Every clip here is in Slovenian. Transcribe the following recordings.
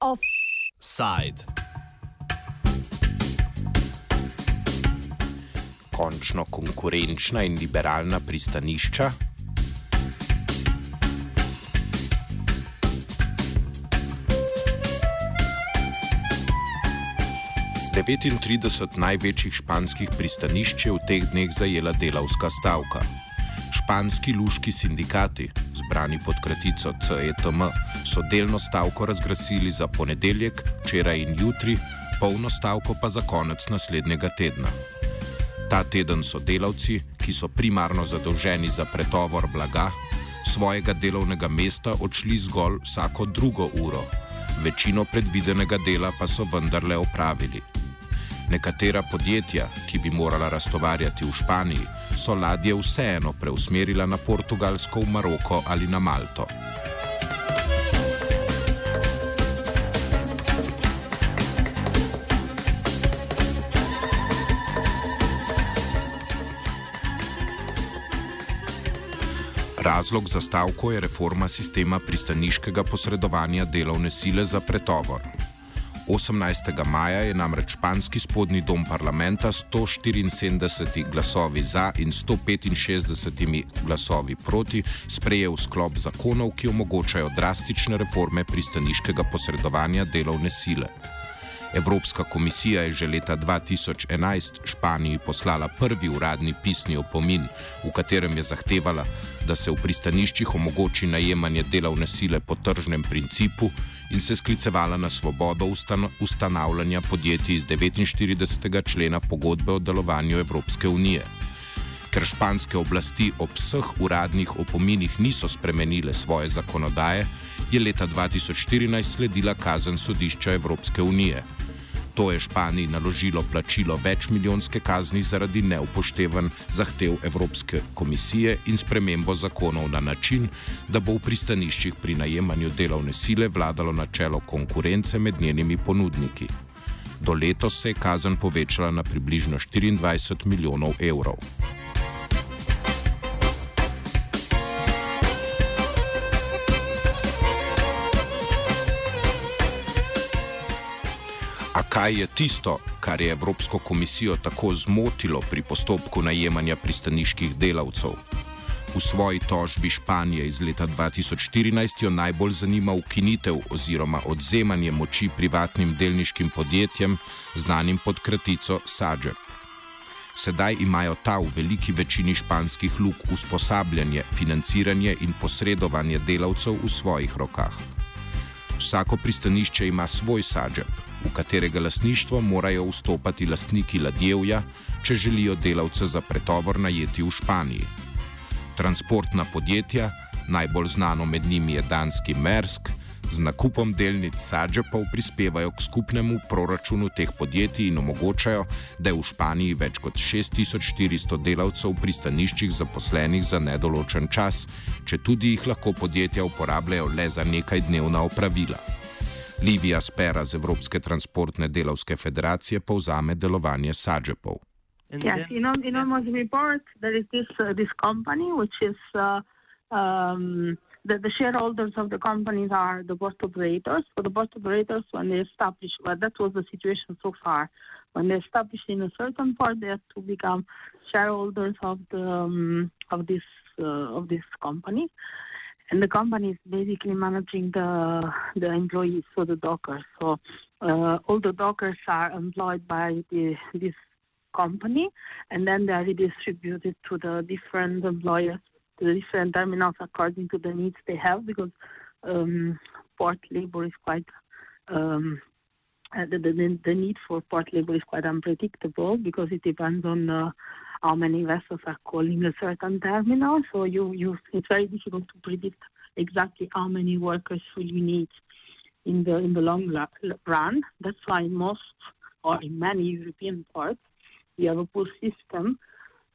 Offside. Končno konkurenčna in liberalna pristanišča. 39 največjih španskih pristanišč je v teh dneh zajela delavska stavka. Španski luški sindikati, zbrani pod kratico CETM, so delno stavko razglasili za ponedeljek, včeraj in jutri, polno stavko pa za konec naslednjega tedna. Ta teden so delavci, ki so primarno zadolženi za pretovor blaga, svojega delovnega mesta odšli zgolj vsako drugo uro, večino predvidenega dela pa so vendarle opravili. Nekatera podjetja, ki bi morala raztovarjati v Španiji, so ladje vseeno preusmerila na Portugalsko, v Maroko ali na Malto. Razlog za stavko je reforma sistema pristaniškega posredovanja delovne sile za pretovor. 18. maja je namreč španski spodnji dom parlamenta s 174 glasovi za in 165 glasovi proti sprejel sklop zakonov, ki omogočajo drastične reforme pristaniškega posredovanja delovne sile. Evropska komisija je že leta 2011 Španiji poslala prvi uradni pisni opomin, v katerem je zahtevala, da se v pristaniščih omogoči najemanje delovne sile po tržnem principu in se sklicevala na svobodo ustan ustanavljanja podjetij iz 49. člena pogodbe o delovanju Evropske unije. Ker španske oblasti ob vseh uradnih opominih niso spremenile svoje zakonodaje, je leta 2014 sledila kazen sodišča Evropske unije. To je Španiji naložilo plačilo večmilijonske kazni zaradi neupoštevanj zahtev Evropske komisije in spremembo zakonov na način, da bo v pristaniščih pri najemanju delovne sile vladalo načelo konkurence med njenimi ponudniki. Do letos se je kazen povečala na približno 24 milijonov evrov. Kaj je tisto, kar je Evropsko komisijo tako zmotilo pri postopku najemanja pristaniških delavcev. V svoji tožbi Španije iz leta 2014 jo najbolj zanima ukinitev oziroma odzemanje moči privatnim delniškim podjetjem, znanim pod kratico SADŽEP. Sedaj imajo ta v veliki večini španskih luk usposabljanje, financiranje in posredovanje delavcev v svojih rokah. Vsako pristanišče ima svoj SADŽEP, v katerega lasništvo morajo vstopati lastniki ladjevja, če želijo delavce za pretovor najeti v Španiji. Transportna podjetja, najbolj znano med njimi je danski Mersk, z nakupom delnic Sadžepov prispevajo k skupnemu proračunu teh podjetij in omogočajo, da je v Španiji več kot 6400 delavcev v pristaniščih zaposlenih za nedoločen čas, če tudi jih lahko podjetja uporabljajo le za nekaj dnevna opravila. Livija Spera z Evropske transportne delovske federacije povzame delovanje Sadžepov. Yes, in on, in on report, there is this, uh, this company, which is uh, um, the, the shareholders of the companies are the port operators. So the port operators, when they establish, well, that was the situation so far. When they establish in a certain port, they have to become shareholders of the um, of this uh, of this company. And the company is basically managing the the employees, so the dockers. So uh, all the dockers are employed by the, this company, and then they are redistributed to the different employers, to the different terminals according to the needs they have, because um, port labor is quite um, uh, the, the, the need for port labor is quite unpredictable because it depends on uh, how many vessels are calling a certain terminal. So you, you, it's very difficult to predict exactly how many workers will you need in the in the long run. That's why most or in many European ports we have a pool system.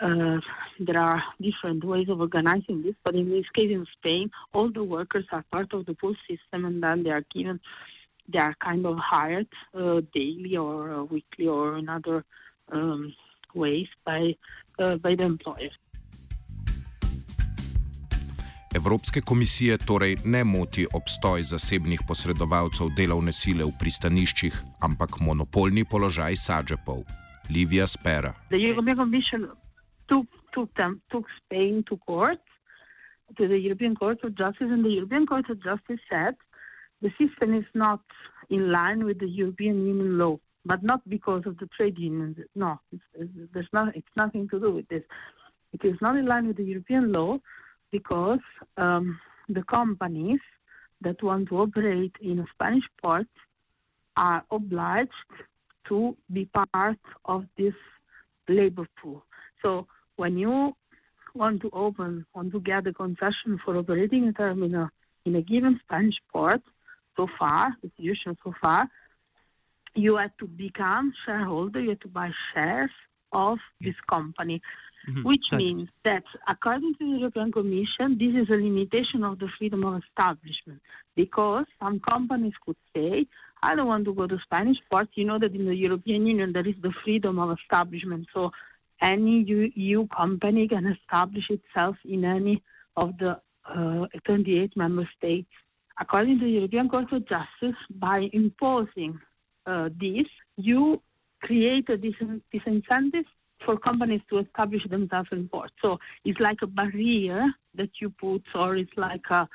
Uh, there are different ways of organizing this, but in this case in Spain, all the workers are part of the pool system, and then they are given, they are kind of hired uh, daily or uh, weekly or another um, ways by uh, by the employer. Evropske komisije torej ne moti obstoj zasebnih posredovalcev delovne sile v pristaniščih, ampak monopolni položaj Sađepov. Livia Spera. Took, took, them, took Spain to court, to the European Court of Justice, and the European Court of Justice said the system is not in line with the European Union law, but not because of the trade unions. No, it's, it's, there's not, it's nothing to do with this. It is not in line with the European law because um, the companies that want to operate in a Spanish port are obliged to be part of this labor pool. So when you want to open, want to get a concession for operating a terminal in a given Spanish port, so far, the situation so far, you had to become shareholder, you had to buy shares of this company. Mm-hmm. Which means that, according to the European Commission, this is a limitation of the freedom of establishment because some companies could say, I don't want to go to Spanish ports. You know that in the European Union there is the freedom of establishment. So any EU company can establish itself in any of the uh, 28 member states. According to the European Court of Justice, by imposing this, you create a dis- disincentive for companies to establish themselves in port. So it's like a barrier that you put, or it's like a,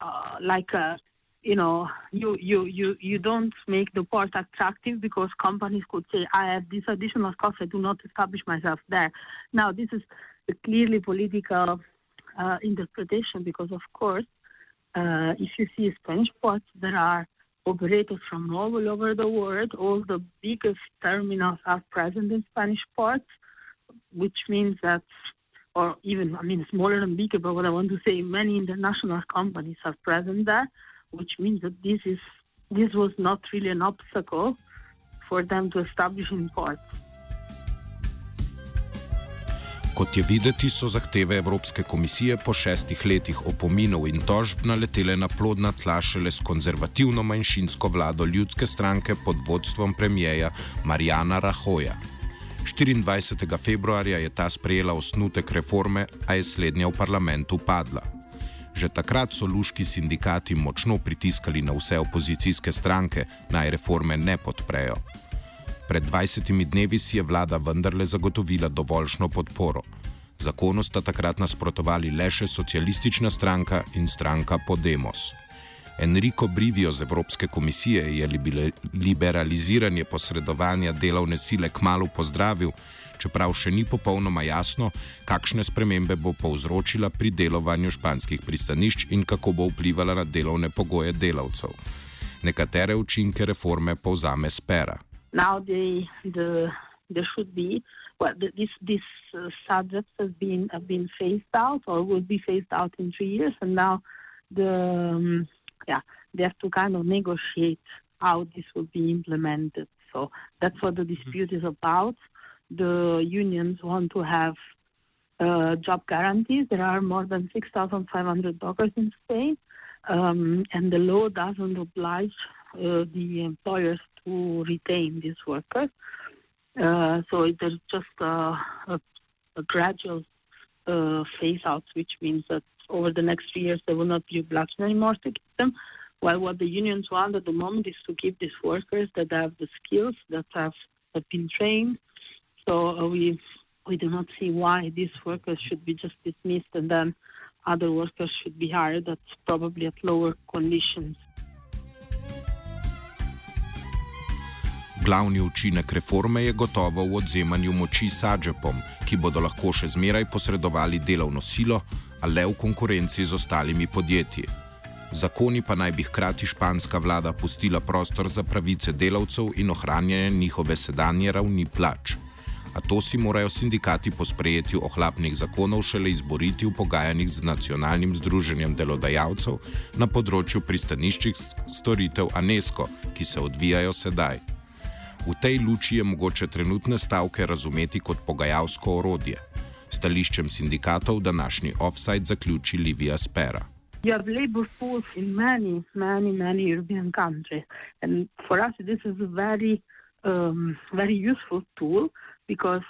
uh, like a, you know, you, you, you, you don't make the port attractive because companies could say, I have this additional cost, I do not establish myself there. Now, this is a clearly political uh, interpretation because, of course, uh, if you see Spanish ports, there are operators from all over the world. All the biggest terminals are present in Spanish ports which means that, or even, I mean, smaller and bigger, but what I want to say, many international companies are present there, which means that this is this was not really an obstacle for them to establish in ports. Kot je videti, so zahteve Evropske komisije po šestih letih opominov in tožb naletele na plodna tla šele s konzervativno manjšinsko vlado ljudske stranke pod vodstvom premijeja Marijana Rahoja. 24. februarja je ta sprejela osnutek reforme, a je slednja v parlamentu padla. Že takrat so luški sindikati močno pritiskali na vse opozicijske stranke, naj reforme ne podprejo. Pred 20 dnevi si je vlada vendarle zagotovila dovoljšno podporo. Zakonu sta takrat nasprotovali le še socialistična stranka in stranka Podemos. Enrico Brivio z Evropske komisije je liberaliziranje posredovanja delovne sile kmalo pozdravil, čeprav še ni popolnoma jasno, kakšne spremembe bo povzročila pri delovanju španskih pristanišč in kako bo vplivala na delovne pogoje delavcev. Nekatere učinke reforme povzame Spera. Well, this this uh, subject has been have been phased out or will be phased out in three years, and now the um, yeah, they have to kind of negotiate how this will be implemented. So that's what the mm-hmm. dispute mm-hmm. is about. The unions want to have uh, job guarantees. There are more than 6,500 dockers in Spain, um, and the law doesn't oblige uh, the employers to retain these workers. Uh, so there's just a, a, a gradual uh, phase out, which means that over the next three years there will not be obliged anymore to keep them. While what the unions want at the moment is to keep these workers that have the skills that have, have been trained. So uh, we we do not see why these workers should be just dismissed and then other workers should be hired at probably at lower conditions. Glavni učinek reforme je gotovo v odzemanju moči Sađepom, ki bodo lahko še zmeraj posredovali delovno silo, a le v konkurenci z ostalimi podjetji. Zakoni pa naj bi hkrati španska vlada pustila prostor za pravice delavcev in ohranjanje njihove sedanje ravni plač. A to si morajo sindikati po sprejetju ohlapnih zakonov šele izboriti v pogajanjih z nacionalnim združenjem delodajalcev na področju pristaniščih storitev ANESCO, ki se odvijajo sedaj. V tej luči je mogoče trenutne stavke razumeti kot pogajalsko orodje. Stališčem sindikatov današnji offside zaključi Livija Spera. You have labor pools in many, many, many European countries. And for us, this is a very, um, very useful tool because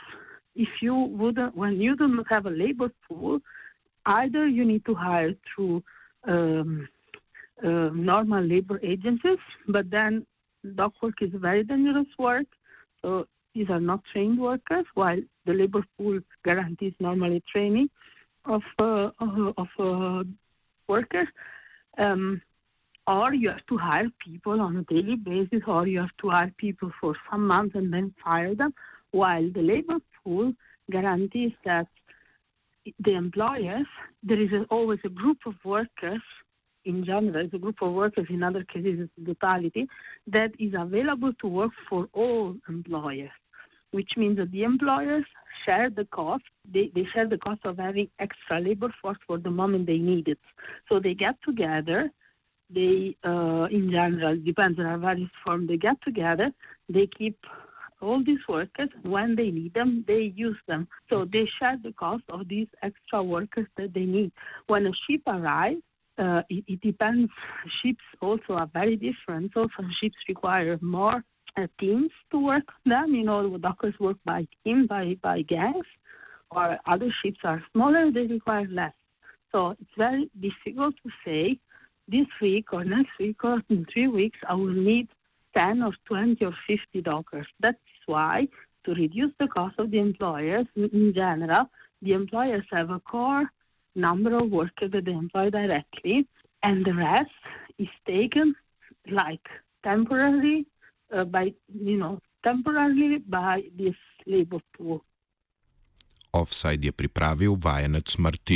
if you would, when you do not have a labor pool, either you need to hire through um, uh, normal labor agencies, but then dock work is very dangerous work. So these are not trained workers, while the labor pool guarantees normally training of uh, of uh, workers. Um, or you have to hire people on a daily basis, or you have to hire people for some months and then fire them, while the labor pool guarantees that the employers, there is always a group of workers in general, it's a group of workers, in other cases, it's totality, that is available to work for all employers, which means that the employers share the cost. They, they share the cost of having extra labor force for the moment they need it. So they get together. They, uh, in general, depends on various form, they get together. They keep all these workers. When they need them, they use them. So they share the cost of these extra workers that they need. When a ship arrives, uh, it, it, depends. Ships also are very different. So some ships require more uh, teams to work on them. You know, the dockers work by team, by, by gangs, or other ships are smaller, they require less. So it's very difficult to say this week or next week or in three weeks I will need 10 or 20 or 50 dockers. That's why to reduce the cost of the employers in general, the employers have a core number of workers that they employ directly, and the rest is taken like temporarily uh, by you know temporarily by this labor pool. Offside je pripravil vajenec Martin.